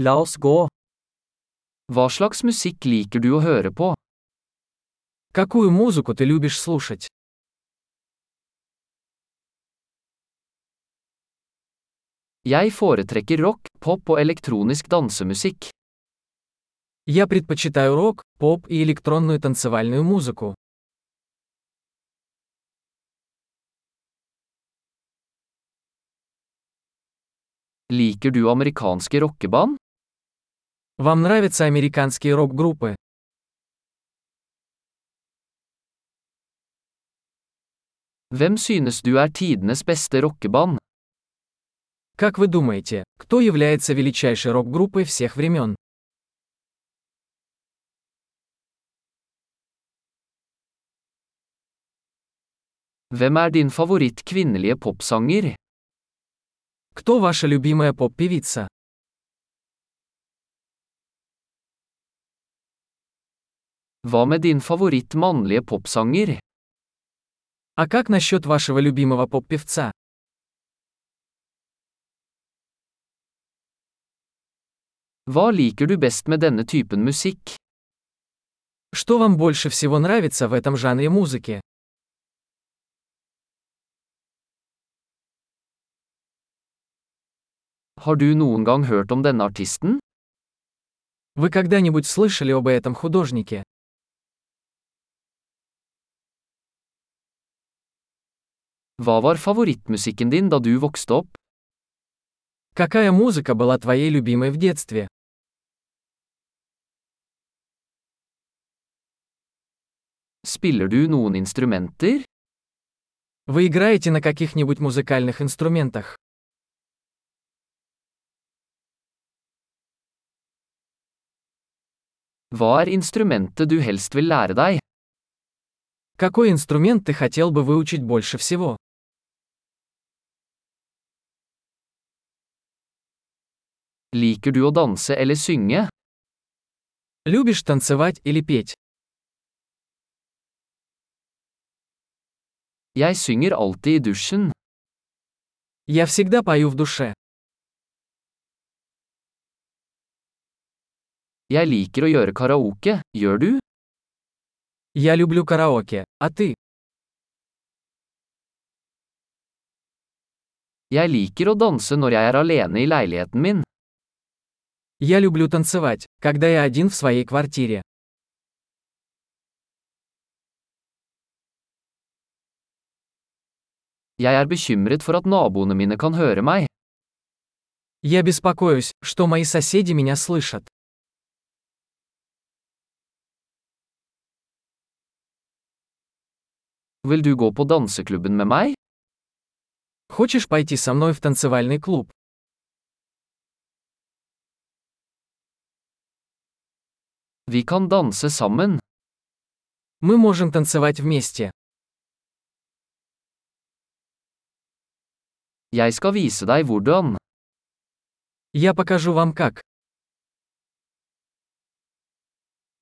La oss gå. Hva slags musikk liker du å høre på? Какую музыку ты любишь слушать? Jeg foretrekker rock, pop og elektronisk dansemusikk. Я предпочитаю рок, поп и электронную танцевальную музыку. Liker du amerikanske rockeband? Вам нравятся американские рок-группы? Hvem synes du er tidenes beste rockeband? Как вы думаете, кто является величайшей рок-группой всех времен? Hvem er din favoritt kvinnelige popsanger? Кто ваша любимая поп-певица? Hva med din favoritt mannlige popsanger? А как насчет вашего любимого поп-певца? Hva liker du best med denne typen musikk? Что вам больше всего нравится в этом жанре музыки? Har du noen gang hørt om denne artisten? Вы когда-нибудь слышали об этом художнике? Hva var favorittmusikken din da du vokste opp? Какая музыка была твоей любимой в детстве? Spiller du noen instrumenter? Вы играете на каких-нибудь музыкальных инструментах? Hva er instrumentet du helst vil lære deg? Какой инструмент ты хотел бы выучить больше всего? Liker du å danse eller synge? Любишь танцевать или петь? Jeg synger alltid i dusjen. Я всегда пою в душе. Jeg liker å gjøre karaoke, gjør du? Я люблю караоке, а ты? Jeg liker å danse når jeg er alene i leiligheten min. Я люблю танцевать, когда я один в своей квартире. Jeg er bekymret for at naboene mine kan høre meg. Я беспокоюсь, что мои соседи меня слышат. Vil du gå på danseklubben med meg? Хочешь пойти со мной в танцевальный клуб? Vi kan danse sammen. Мы можем танцевать вместе. Jeg skal vise deg hvordan. Я покажу вам как.